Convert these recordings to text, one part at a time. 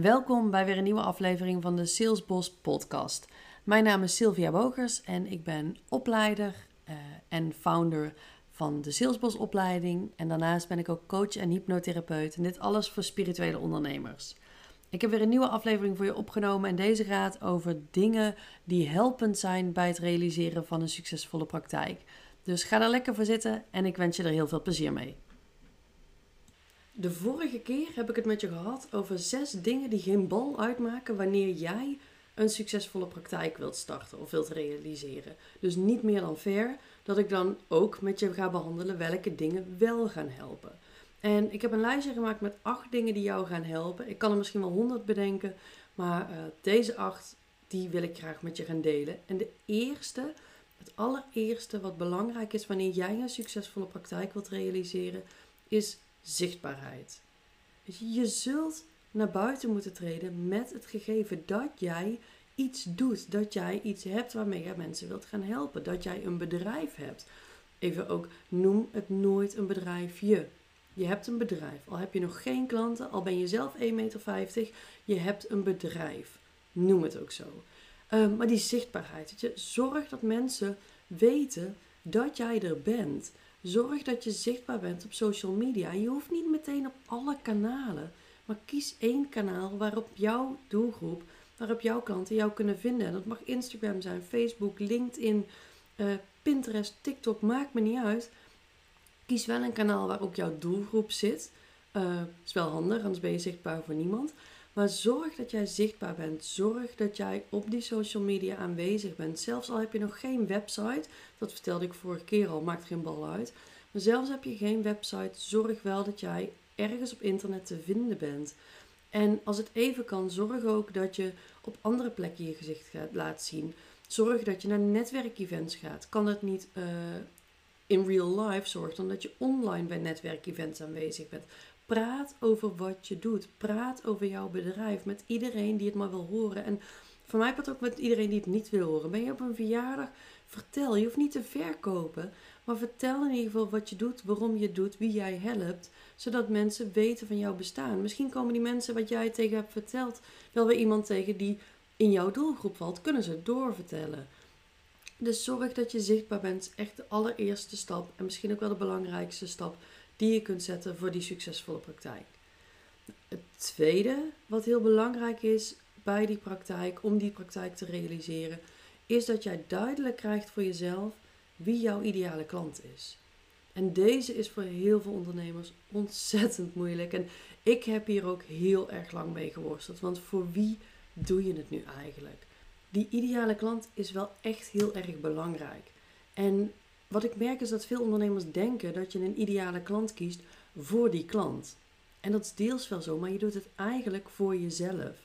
Welkom bij weer een nieuwe aflevering van de Salesboss podcast. Mijn naam is Sylvia Bogers en ik ben opleider uh, en founder van de Salesboss opleiding. En daarnaast ben ik ook coach en hypnotherapeut en dit alles voor spirituele ondernemers. Ik heb weer een nieuwe aflevering voor je opgenomen en deze gaat over dingen die helpend zijn bij het realiseren van een succesvolle praktijk. Dus ga er lekker voor zitten en ik wens je er heel veel plezier mee. De vorige keer heb ik het met je gehad over zes dingen die geen bal uitmaken wanneer jij een succesvolle praktijk wilt starten of wilt realiseren. Dus niet meer dan fair dat ik dan ook met je ga behandelen welke dingen wel gaan helpen. En ik heb een lijstje gemaakt met acht dingen die jou gaan helpen. Ik kan er misschien wel honderd bedenken, maar uh, deze acht die wil ik graag met je gaan delen. En de eerste, het allereerste wat belangrijk is wanneer jij een succesvolle praktijk wilt realiseren, is zichtbaarheid. je, je zult naar buiten moeten treden met het gegeven dat jij iets doet. Dat jij iets hebt waarmee je mensen wilt gaan helpen. Dat jij een bedrijf hebt. Even ook, noem het nooit een bedrijfje. Je hebt een bedrijf. Al heb je nog geen klanten, al ben je zelf 1,50 meter, je hebt een bedrijf. Noem het ook zo. Ehm, maar die zichtbaarheid, je, zorg dat mensen weten dat jij er bent. Zorg dat je zichtbaar bent op social media. Je hoeft niet meteen op alle kanalen, maar kies één kanaal waarop jouw doelgroep, waarop jouw klanten jou kunnen vinden. En dat mag Instagram zijn, Facebook, LinkedIn, uh, Pinterest, TikTok, maakt me niet uit. Kies wel een kanaal waar ook jouw doelgroep zit. Uh, is wel handig, anders ben je zichtbaar voor niemand. Maar zorg dat jij zichtbaar bent. Zorg dat jij op die social media aanwezig bent. Zelfs al heb je nog geen website, dat vertelde ik vorige keer al, maakt geen bal uit. Maar zelfs heb je geen website, zorg wel dat jij ergens op internet te vinden bent. En als het even kan, zorg ook dat je op andere plekken je gezicht gaat, laat zien. Zorg dat je naar netwerkevents gaat. Kan het niet uh, in real life, zorg dan dat je online bij netwerkevents aanwezig bent. Praat over wat je doet. Praat over jouw bedrijf met iedereen die het maar wil horen. En voor mij praat ook met iedereen die het niet wil horen. Ben je op een verjaardag? Vertel. Je hoeft niet te verkopen. Maar vertel in ieder geval wat je doet, waarom je het doet, wie jij helpt. Zodat mensen weten van jouw bestaan. Misschien komen die mensen wat jij tegen hebt verteld wel weer iemand tegen die in jouw doelgroep valt. Kunnen ze doorvertellen. Dus zorg dat je zichtbaar bent. Echt de allereerste stap. En misschien ook wel de belangrijkste stap die je kunt zetten voor die succesvolle praktijk. Het tweede wat heel belangrijk is bij die praktijk, om die praktijk te realiseren, is dat jij duidelijk krijgt voor jezelf wie jouw ideale klant is. En deze is voor heel veel ondernemers ontzettend moeilijk. En ik heb hier ook heel erg lang mee geworsteld. Want voor wie doe je het nu eigenlijk? Die ideale klant is wel echt heel erg belangrijk. En wat ik merk is dat veel ondernemers denken dat je een ideale klant kiest voor die klant. En dat is deels wel zo, maar je doet het eigenlijk voor jezelf.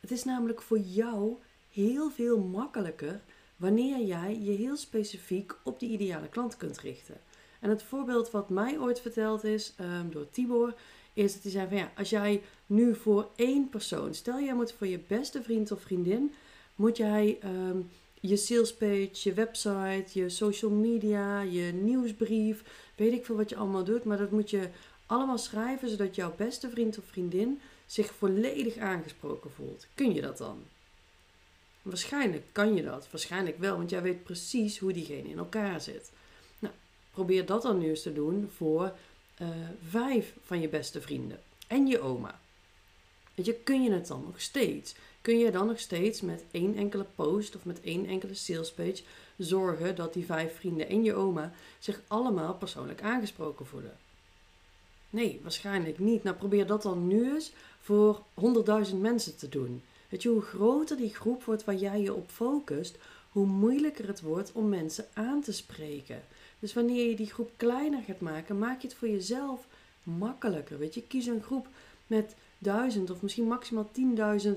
Het is namelijk voor jou heel veel makkelijker wanneer jij je heel specifiek op die ideale klant kunt richten. En het voorbeeld wat mij ooit verteld is um, door Tibor, is dat hij zei van ja, als jij nu voor één persoon, stel jij moet voor je beste vriend of vriendin, moet jij um, je salespage, je website, je social media, je nieuwsbrief, weet ik veel wat je allemaal doet, maar dat moet je allemaal schrijven zodat jouw beste vriend of vriendin zich volledig aangesproken voelt. Kun je dat dan? Waarschijnlijk kan je dat. Waarschijnlijk wel, want jij weet precies hoe diegene in elkaar zit. Nou, probeer dat dan nu eens te doen voor uh, vijf van je beste vrienden en je oma. Weet je, kun je het dan nog steeds? Kun je dan nog steeds met één enkele post of met één enkele salespage zorgen dat die vijf vrienden en je oma zich allemaal persoonlijk aangesproken voelen? Nee, waarschijnlijk niet. Nou, probeer dat dan nu eens voor 100.000 mensen te doen. Weet je, hoe groter die groep wordt waar jij je op focust, hoe moeilijker het wordt om mensen aan te spreken. Dus wanneer je die groep kleiner gaat maken, maak je het voor jezelf makkelijker. Weet je, kies een groep met duizend of misschien maximaal 10.000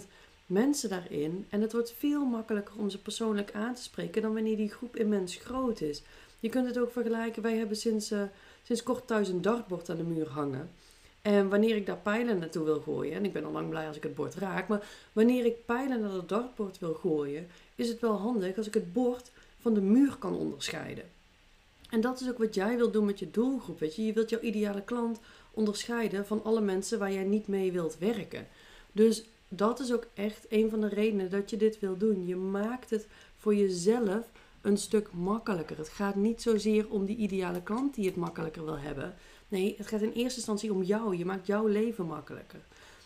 mensen daarin. En het wordt veel makkelijker om ze persoonlijk aan te spreken dan wanneer die groep immens groot is. Je kunt het ook vergelijken. Wij hebben sinds, uh, sinds kort thuis een dartbord aan de muur hangen. En wanneer ik daar pijlen naartoe wil gooien, en ik ben al lang blij als ik het bord raak, maar wanneer ik pijlen naar het dartbord wil gooien, is het wel handig als ik het bord van de muur kan onderscheiden. En dat is ook wat jij wilt doen met je doelgroep. Weet je? je wilt jouw ideale klant onderscheiden van alle mensen waar jij niet mee wilt werken. Dus dat is ook echt een van de redenen dat je dit wil doen. Je maakt het voor jezelf een stuk makkelijker. Het gaat niet zozeer om die ideale klant die het makkelijker wil hebben. Nee, het gaat in eerste instantie om jou. Je maakt jouw leven makkelijker.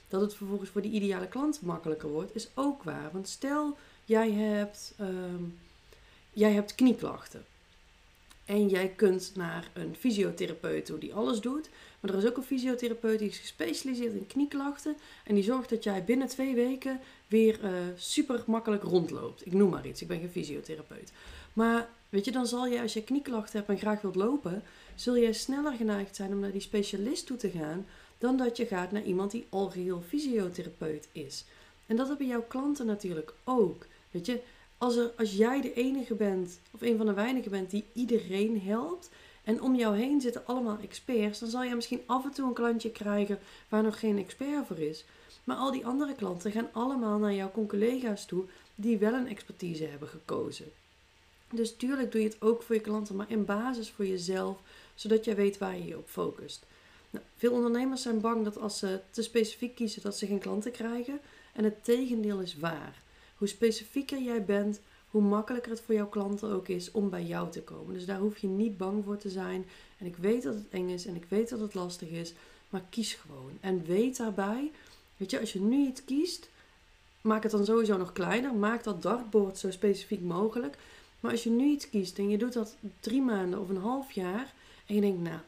Dat het vervolgens voor die ideale klant makkelijker wordt, is ook waar. Want stel, jij hebt, ehm, jij hebt knieklachten. En jij kunt naar een fysiotherapeut toe die alles doet. Maar er is ook een fysiotherapeut die is gespecialiseerd in knieklachten. En die zorgt dat jij binnen twee weken weer uh, super makkelijk rondloopt. Ik noem maar iets, ik ben geen fysiotherapeut. Maar weet je, dan zal je als je knieklachten hebt en graag wilt lopen, zul jij sneller geneigd zijn om naar die specialist toe te gaan dan dat je gaat naar iemand die al geheel fysiotherapeut is. En dat hebben jouw klanten natuurlijk ook. Weet je, als, er, als jij de enige bent, of een van de weinigen bent die iedereen helpt, en om jou heen zitten allemaal experts, dan zal je misschien af en toe een klantje krijgen waar nog geen expert voor is. Maar al die andere klanten gaan allemaal naar jouw collega's toe die wel een expertise hebben gekozen. Dus tuurlijk doe je het ook voor je klanten, maar in basis voor jezelf, zodat jij weet waar je je op focust. Nou, veel ondernemers zijn bang dat als ze te specifiek kiezen, dat ze geen klanten krijgen. En het tegendeel is waar. Hoe specifieker jij bent, hoe makkelijker het voor jouw klanten ook is om bij jou te komen. Dus daar hoef je niet bang voor te zijn. En ik weet dat het eng is en ik weet dat het lastig is, maar kies gewoon. En weet daarbij, weet je, als je nu iets kiest, maak het dan sowieso nog kleiner. Maak dat dartboard zo specifiek mogelijk. Maar als je nu iets kiest en je doet dat drie maanden of een half jaar en je denkt, nou,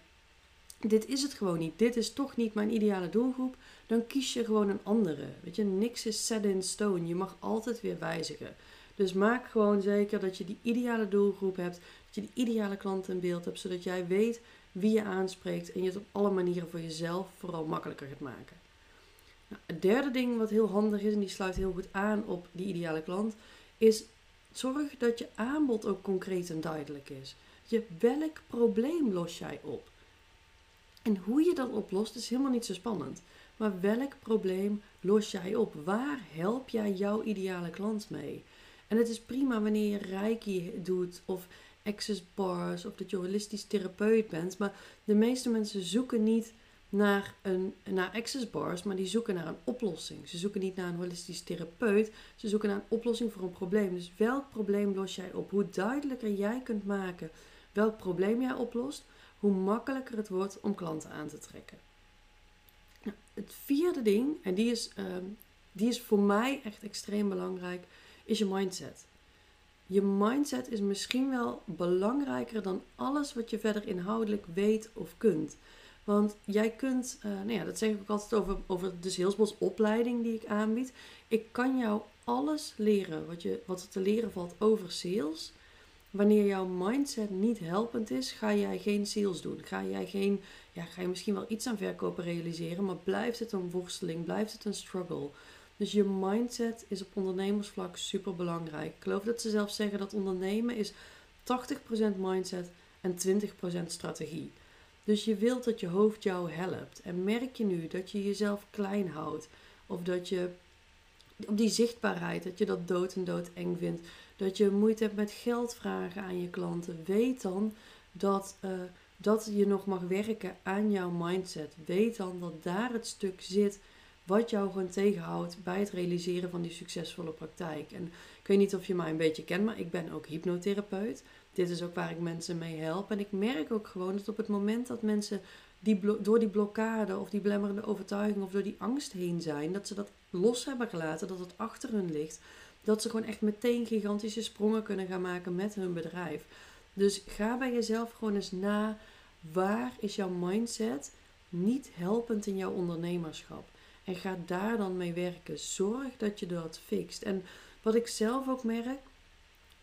dit is het gewoon niet. Dit is toch niet mijn ideale doelgroep. Dan kies je gewoon een andere. Weet je, niks is set in stone. Je mag altijd weer wijzigen. Dus maak gewoon zeker dat je die ideale doelgroep hebt. Dat je die ideale klant in beeld hebt. Zodat jij weet wie je aanspreekt. En je het op alle manieren voor jezelf vooral makkelijker gaat maken. Nou, het derde ding wat heel handig is. En die sluit heel goed aan op die ideale klant. Is zorg dat je aanbod ook concreet en duidelijk is. Je, welk probleem los jij op? En hoe je dat oplost is helemaal niet zo spannend. Maar welk probleem los jij op? Waar help jij jouw ideale klant mee? En het is prima wanneer je reiki doet of access bars of dat je holistisch therapeut bent. Maar de meeste mensen zoeken niet naar, een, naar access bars, maar die zoeken naar een oplossing. Ze zoeken niet naar een holistisch therapeut, ze zoeken naar een oplossing voor een probleem. Dus welk probleem los jij op? Hoe duidelijker jij kunt maken welk probleem jij oplost, hoe makkelijker het wordt om klanten aan te trekken. Nou, het vierde ding, en die is, ehm, die is voor mij echt extreem belangrijk, is je mindset. Je mindset is misschien wel belangrijker dan alles wat je verder inhoudelijk weet of kunt. Want jij kunt, uh, nou ja, dat zeg ik ook altijd over, over de Salesboss opleiding die ik aanbied. Ik kan jou alles leren wat, je, wat er te leren valt over sales. Wanneer jouw mindset niet helpend is, ga jij geen sales doen. Ga jij geen, ja, ga je misschien wel iets aan verkopen realiseren, maar blijft het een worsteling, blijft het een struggle. Dus je mindset is op ondernemersvlak super belangrijk. Ik geloof dat ze zelf zeggen dat ondernemen is 80% mindset en 20% strategie. Dus je wilt dat je hoofd jou helpt. En merk je nu dat je jezelf klein houdt, of dat je op die zichtbaarheid, dat je dat dood en dood eng vindt, dat je moeite hebt met geld vragen aan je klanten, weet dan dat, uh, dat je nog mag werken aan jouw mindset. Weet dan dat daar het stuk zit wat jou gewoon tegenhoudt bij het realiseren van die succesvolle praktijk. En ik weet niet of je mij een beetje kent, maar ik ben ook hypnotherapeut. Dit is ook waar ik mensen mee help. En ik merk ook gewoon dat op het moment dat mensen die door die blokkade of die belemmerende overtuiging of door die angst heen zijn, dat ze dat los hebben gelaten, dat het achter hun ligt, dat ze gewoon echt meteen gigantische sprongen kunnen gaan maken met hun bedrijf. Dus ga bij jezelf gewoon eens na, waar is jouw mindset niet helpend in jouw ondernemerschap? En ga daar dan mee werken. Zorg dat je dat fixt. En wat ik zelf ook merk,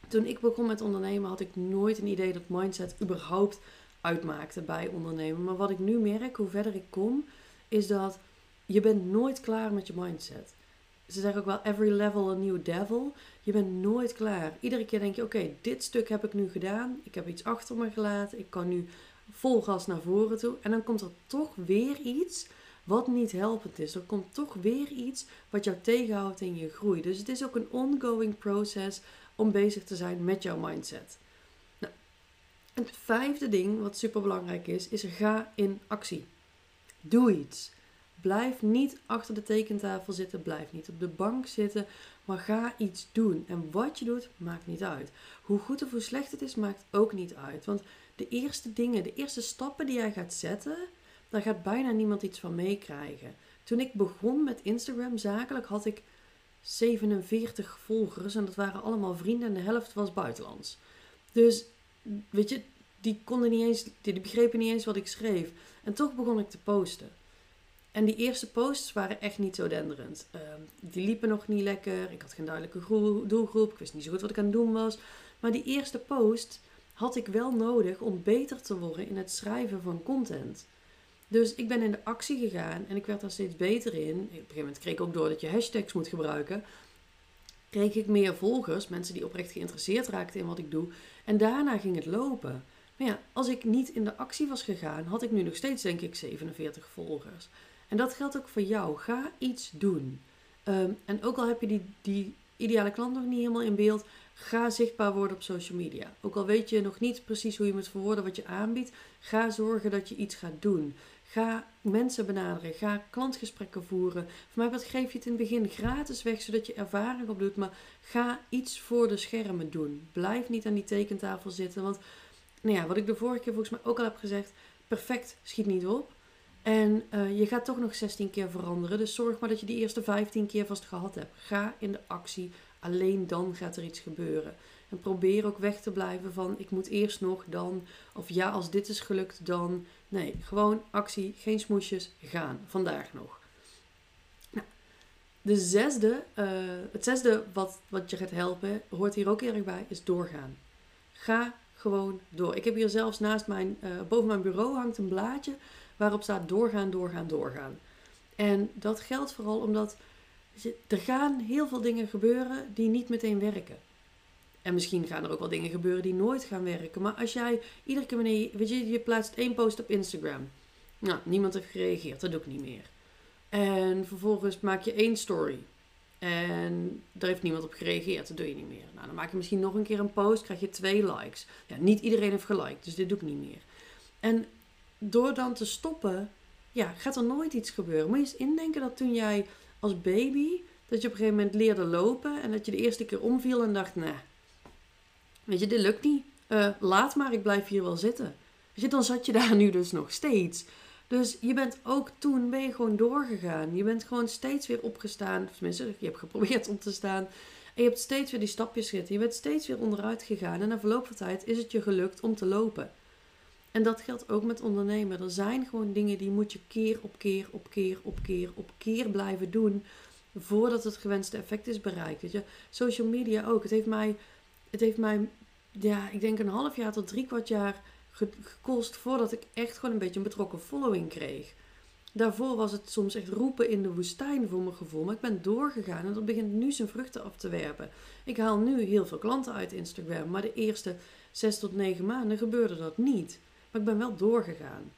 toen ik begon met ondernemen had ik nooit een idee dat mindset überhaupt uitmaakte bij ondernemen. Maar wat ik nu merk, hoe verder ik kom, is dat je bent nooit klaar met je mindset. Ze zeggen ook wel every level a new devil. Je bent nooit klaar. Iedere keer denk je, oké, dit stuk heb ik nu gedaan. Ik heb iets achter me gelaten. Ik kan nu vol gas naar voren toe. En dan komt er toch weer iets wat niet helpend is. Er komt toch weer iets wat jou tegenhoudt in je groei. Dus het is ook een ongoing process om bezig te zijn met jouw mindset. Nou, het vijfde ding wat super belangrijk is, is ga in actie. Doe iets. Blijf niet achter de tekentafel zitten. Blijf niet op de bank zitten. Maar ga iets doen. En wat je doet, maakt niet uit. Hoe goed of hoe slecht het is, maakt ook niet uit. Want de eerste dingen, de eerste stappen die jij gaat zetten, daar gaat bijna niemand iets van meekrijgen. Toen ik begon met Instagram zakelijk, had ik 47 volgers. En dat waren allemaal vrienden en de helft was buitenlands. Dus, weet je, die konden niet eens, die begrepen niet eens wat ik schreef. En toch begon ik te posten. En die eerste posts waren echt niet zo denderend. Ehm, die liepen nog niet lekker. Ik had geen duidelijke doelgroep. Ik wist niet zo goed wat ik aan het doen was. Maar die eerste post had ik wel nodig om beter te worden in het schrijven van content. Dus ik ben in de actie gegaan en ik werd daar steeds beter in. Op een gegeven moment kreeg ik ook door dat je hashtags moet gebruiken. Kreeg ik meer volgers, mensen die oprecht geïnteresseerd raakten in wat ik doe. En daarna ging het lopen. Maar ja, als ik niet in de actie was gegaan, had ik nu nog steeds denk ik 47 volgers. En dat geldt ook voor jou. Ga iets doen. Ehm, en ook al heb je die, die ideale klant nog niet helemaal in beeld, ga zichtbaar worden op social media. Ook al weet je nog niet precies hoe je moet verwoorden wat je aanbiedt, ga zorgen dat je iets gaat doen. Ga mensen benaderen. Ga klantgesprekken voeren. Voor mij wat geef je het in het begin gratis weg, zodat je ervaring opdoet. Maar ga iets voor de schermen doen. Blijf niet aan die tekentafel zitten. Want nou ja, wat ik de vorige keer volgens mij ook al heb gezegd, perfect schiet niet op. En uh, je gaat toch nog 16 keer veranderen. Dus zorg maar dat je die eerste 15 keer vast gehad hebt. Ga in de actie. Alleen dan gaat er iets gebeuren. En probeer ook weg te blijven van ik moet eerst nog dan. Of ja, als dit is gelukt dan. Nee, gewoon actie, geen smoesjes, gaan. Vandaag nog. Nou, de zesde, uh, het zesde wat, wat je gaat helpen, hoort hier ook erg bij, is doorgaan. Ga gewoon door. Ik heb hier zelfs naast mijn, uh, boven mijn bureau hangt een blaadje waarop staat doorgaan, doorgaan, doorgaan. En dat geldt vooral omdat er gaan heel veel dingen gebeuren die niet meteen werken. En misschien gaan er ook wel dingen gebeuren die nooit gaan werken. Maar als jij iedere keer wanneer je, weet je, je plaatst één post op Instagram. Nou, niemand heeft gereageerd, dat doe ik niet meer. En vervolgens maak je één story. En daar heeft niemand op gereageerd, dat doe je niet meer. Nou, dan maak je misschien nog een keer een post, krijg je twee likes. Ja, niet iedereen heeft geliked, dus dit doe ik niet meer. En door dan te stoppen, ja, gaat er nooit iets gebeuren. Moet je eens indenken dat toen jij als baby, dat je op een gegeven moment leerde lopen en dat je de eerste keer omviel en dacht, nee, weet je, dit lukt niet. Uh, laat maar, ik blijf hier wel zitten. Weet je, dan zat je daar nu dus nog steeds. Dus je bent ook toen, ben gewoon doorgegaan. Je bent gewoon steeds weer opgestaan. Tenminste, je hebt geprobeerd om te staan. En je hebt steeds weer die stapjes gezet. Je bent steeds weer onderuit gegaan. En na verloop van tijd is het je gelukt om te lopen. En dat geldt ook met ondernemen. Er zijn gewoon dingen die moet je keer op keer op keer op keer op keer blijven doen. Voordat het gewenste effect is bereikt. Weet je? Social media ook. Het heeft mij, het heeft mij ja, ik denk een half jaar tot drie kwart jaar gekost voordat ik echt gewoon een beetje een betrokken following kreeg. Daarvoor was het soms echt roepen in de woestijn voor mijn gevoel. Maar ik ben doorgegaan en dat begint nu zijn vruchten af te werpen. Ik haal nu heel veel klanten uit Instagram. Maar de eerste zes tot negen maanden gebeurde dat niet. Maar ik ben wel doorgegaan.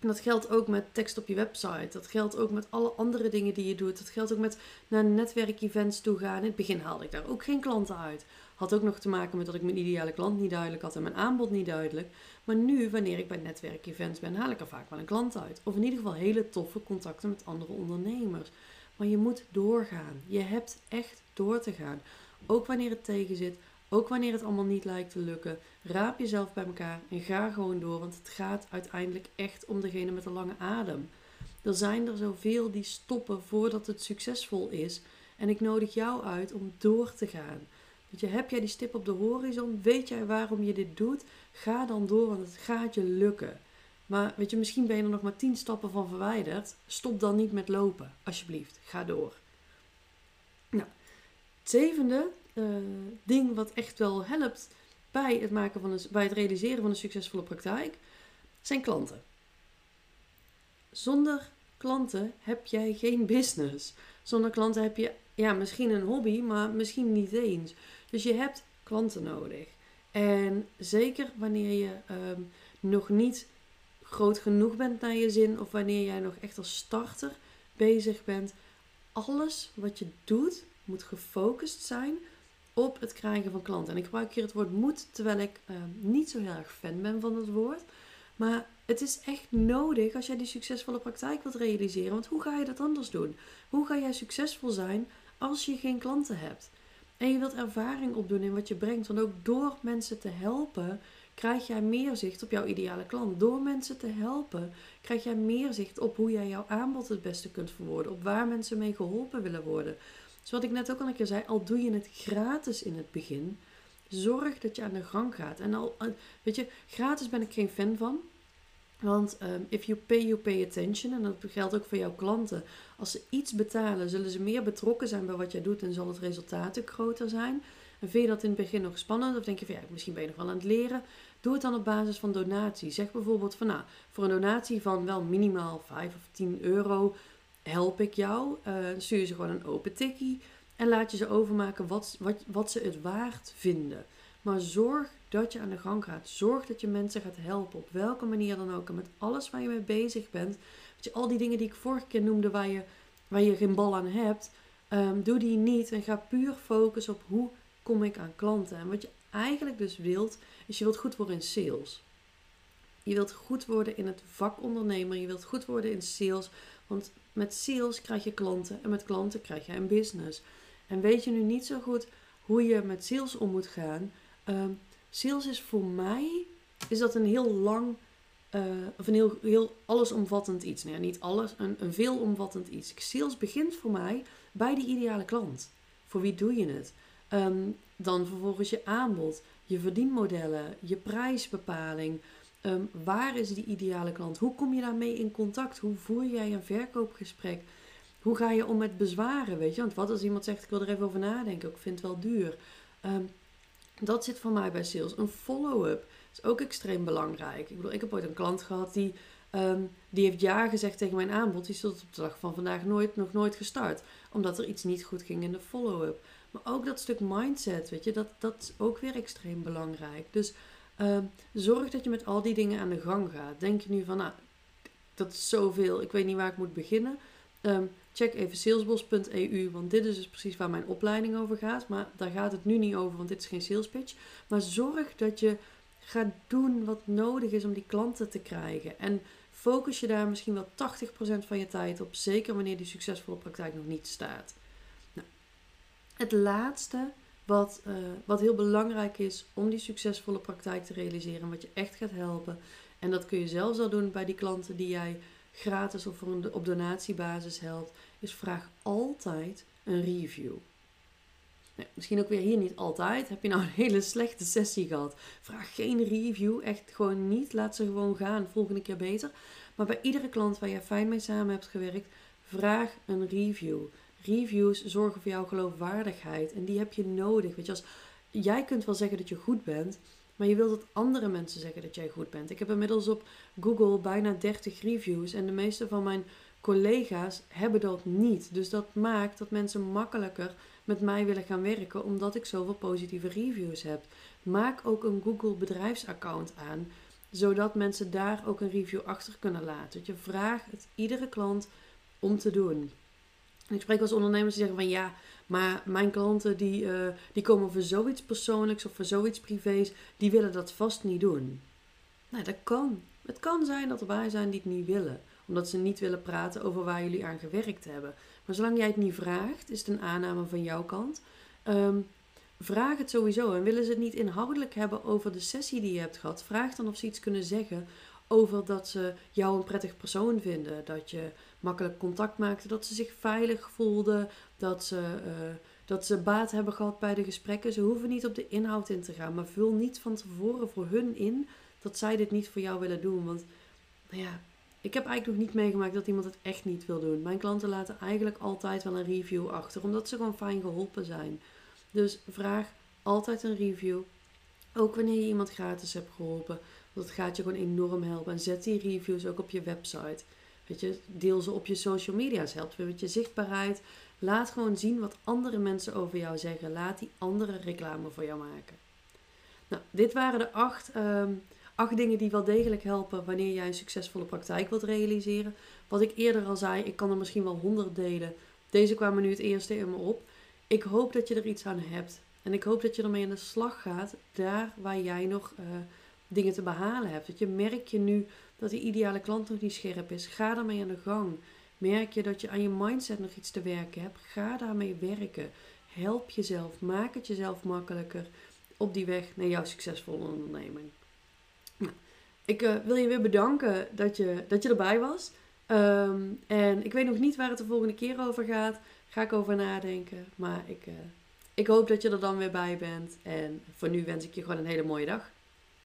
En dat geldt ook met tekst op je website. Dat geldt ook met alle andere dingen die je doet. Dat geldt ook met naar netwerkevents toe gaan. In het begin haalde ik daar ook geen klanten uit. Had ook nog te maken met dat ik mijn ideale klant niet duidelijk had en mijn aanbod niet duidelijk. Maar nu, wanneer ik bij netwerkevents ben, haal ik er vaak wel een klant uit. Of in ieder geval hele toffe contacten met andere ondernemers. Maar je moet doorgaan. Je hebt echt door te gaan. Ook wanneer het tegen zit. Ook wanneer het allemaal niet lijkt te lukken. Raap jezelf bij elkaar en ga gewoon door. Want het gaat uiteindelijk echt om degene met de lange adem. Er zijn er zoveel die stoppen voordat het succesvol is. En ik nodig jou uit om door te gaan. Weet je, heb jij die stip op de horizon? Weet jij waarom je dit doet? Ga dan door, want het gaat je lukken. Maar weet je, misschien ben je er nog maar tien stappen van verwijderd. Stop dan niet met lopen, alsjeblieft. Ga door. Nou, het zevende uh, ding wat echt wel helpt bij het, maken van een, bij het realiseren van een succesvolle praktijk, zijn klanten. Zonder klanten heb jij geen business. Zonder klanten heb je ja, misschien een hobby, maar misschien niet eens. Dus je hebt klanten nodig. En zeker wanneer je ehm, nog niet groot genoeg bent naar je zin, of wanneer jij nog echt als starter bezig bent, alles wat je doet moet gefocust zijn op het krijgen van klanten. En ik gebruik hier het woord moet, terwijl ik ehm, niet zo heel erg fan ben van het woord. Maar Het is echt nodig als jij die succesvolle praktijk wilt realiseren. Want hoe ga je dat anders doen? Hoe ga jij succesvol zijn als je geen klanten hebt? En je wilt ervaring opdoen in wat je brengt. Want ook door mensen te helpen, krijg jij meer zicht op jouw ideale klant. Door mensen te helpen, krijg jij meer zicht op hoe jij jouw aanbod het beste kunt verwoorden. Op waar mensen mee geholpen willen worden. Dus wat ik net ook al een keer zei, al doe je het gratis in het begin, zorg dat je aan de gang gaat. En al, weet je, gratis ben ik geen fan van. Want um, if you pay, you pay attention. En dat geldt ook voor jouw klanten. Als ze iets betalen, zullen ze meer betrokken zijn bij wat jij doet en zal het resultaat ook groter zijn. En vind je dat in het begin nog spannend? Of denk je van ja, misschien ben je nog wel aan het leren? Doe het dan op basis van donatie. Zeg bijvoorbeeld van nou, voor een donatie van wel minimaal 5 of 10 euro help ik jou. Uh, stuur ze gewoon een open tikkie. En laat je ze overmaken wat, wat, wat ze het waard vinden. Maar zorg dat je aan de gang gaat. Zorg dat je mensen gaat helpen. Op welke manier dan ook. En met alles waar je mee bezig bent. Weet je, al die dingen die ik vorige keer noemde waar je, waar je geen bal aan hebt. Um, doe die niet. En ga puur focussen op hoe kom ik aan klanten. En wat je eigenlijk dus wilt, is je wilt goed worden in sales. Je wilt goed worden in het vak ondernemer. Je wilt goed worden in sales. Want met sales krijg je klanten. En met klanten krijg je een business. En weet je nu niet zo goed hoe je met sales om moet gaan. Um, sales is voor mij is dat een heel lang uh, of een heel, heel allesomvattend iets. Nou niet alles, een, een veelomvattend iets. Sales begint voor mij bij die ideale klant. Voor wie doe je het? Um, dan vervolgens je aanbod, je verdienmodellen, je prijsbepaling. Um, waar is die ideale klant? Hoe kom je daarmee in contact? Hoe voer jij een verkoopgesprek? Hoe ga je om met bezwaren? Weet je? Want wat als iemand zegt: Ik wil er even over nadenken, ik vind het wel duur. Um, dat zit voor mij bij sales. Een follow-up is ook extreem belangrijk. Ik bedoel, ik heb ooit een klant gehad die, um, die heeft ja gezegd tegen mijn aanbod. Die is tot op de dag van vandaag nooit, nog nooit gestart. Omdat er iets niet goed ging in de follow-up. Maar ook dat stuk mindset, weet je, dat, dat is ook weer extreem belangrijk. Dus um, zorg dat je met al die dingen aan de gang gaat. Denk je nu van, nou, dat is zoveel, ik weet niet waar ik moet beginnen. Um, check even salesbos.eu, want dit is dus precies waar mijn opleiding over gaat. Maar daar gaat het nu niet over, want dit is geen sales pitch. Maar zorg dat je gaat doen wat nodig is om die klanten te krijgen. En focus je daar misschien wel 80% van je tijd op, zeker wanneer die succesvolle praktijk nog niet staat. Nou, het laatste wat, uh, wat heel belangrijk is om die succesvolle praktijk te realiseren, wat je echt gaat helpen. En dat kun je zelfs al doen bij die klanten die jij gratis of op donatiebasis helpt, is vraag altijd een review. Misschien ook weer hier niet altijd. Heb je nou een hele slechte sessie gehad? Vraag geen review. Echt gewoon niet. Laat ze gewoon gaan. Volgende keer beter. Maar bij iedere klant waar je fijn mee samen hebt gewerkt, vraag een review. Reviews zorgen voor jouw geloofwaardigheid. En die heb je nodig. Weet als jij kunt wel zeggen dat je goed bent. Maar je wilt dat andere mensen zeggen dat jij goed bent. Ik heb inmiddels op Google bijna 30 reviews. En de meeste van mijn collega's hebben dat niet. Dus dat maakt dat mensen makkelijker met mij willen gaan werken, omdat ik zoveel positieve reviews heb. Maak ook een Google bedrijfsaccount aan, zodat mensen daar ook een review achter kunnen laten. Je vraagt het iedere klant om te doen. Ik spreek als ondernemers die zeggen van ja, maar mijn klanten die, uh, die komen voor zoiets persoonlijks of voor zoiets privés, die willen dat vast niet doen. Nou, dat kan. Het kan zijn dat er wij zijn die het niet willen omdat ze niet willen praten over waar jullie aan gewerkt hebben. Maar zolang jij het niet vraagt, is het een aanname van jouw kant. Um, vraag het sowieso. En willen ze het niet inhoudelijk hebben over de sessie die je hebt gehad, vraag dan of ze iets kunnen zeggen over dat ze jou een prettig persoon vinden. Dat je makkelijk contact maakte, dat ze zich veilig voelden, dat ze, uh, dat ze baat hebben gehad bij de gesprekken. Ze hoeven niet op de inhoud in te gaan, maar vul niet van tevoren voor hun in dat zij dit niet voor jou willen doen. Want nou ja, ik heb eigenlijk nog niet meegemaakt dat iemand het echt niet wil doen. Mijn klanten laten eigenlijk altijd wel een review achter, omdat ze gewoon fijn geholpen zijn. Dus vraag altijd een review. Ook wanneer je iemand gratis hebt geholpen. Want dat gaat je gewoon enorm helpen. En zet die reviews ook op je website. Weet je, deel ze op je social media's. Helpt weer met je zichtbaarheid. Laat gewoon zien wat andere mensen over jou zeggen. Laat die andere reclame voor jou maken. Nou, dit waren de acht um, acht dingen die wel degelijk helpen wanneer jij een succesvolle praktijk wilt realiseren. Wat ik eerder al zei, ik kan er misschien wel honderd delen. Deze kwamen nu het eerste in me op. Ik hoop dat je er iets aan hebt. En ik hoop dat je ermee aan de slag gaat, daar waar jij nog uh, dingen te behalen hebt. Dat je merk je nu dat die ideale klant nog niet scherp is, ga daarmee aan de gang. Merk je dat je aan je mindset nog iets te werken hebt, ga daarmee werken. Help jezelf, maak het jezelf makkelijker op die weg naar jouw succesvolle onderneming. Nou, ik uh, wil je weer bedanken dat je, dat je erbij was. Um, en ik weet nog niet waar het de volgende keer over gaat. Ga ik over nadenken. Maar ik, uh, ik hoop dat je er dan weer bij bent. En voor nu wens ik je gewoon een hele mooie dag.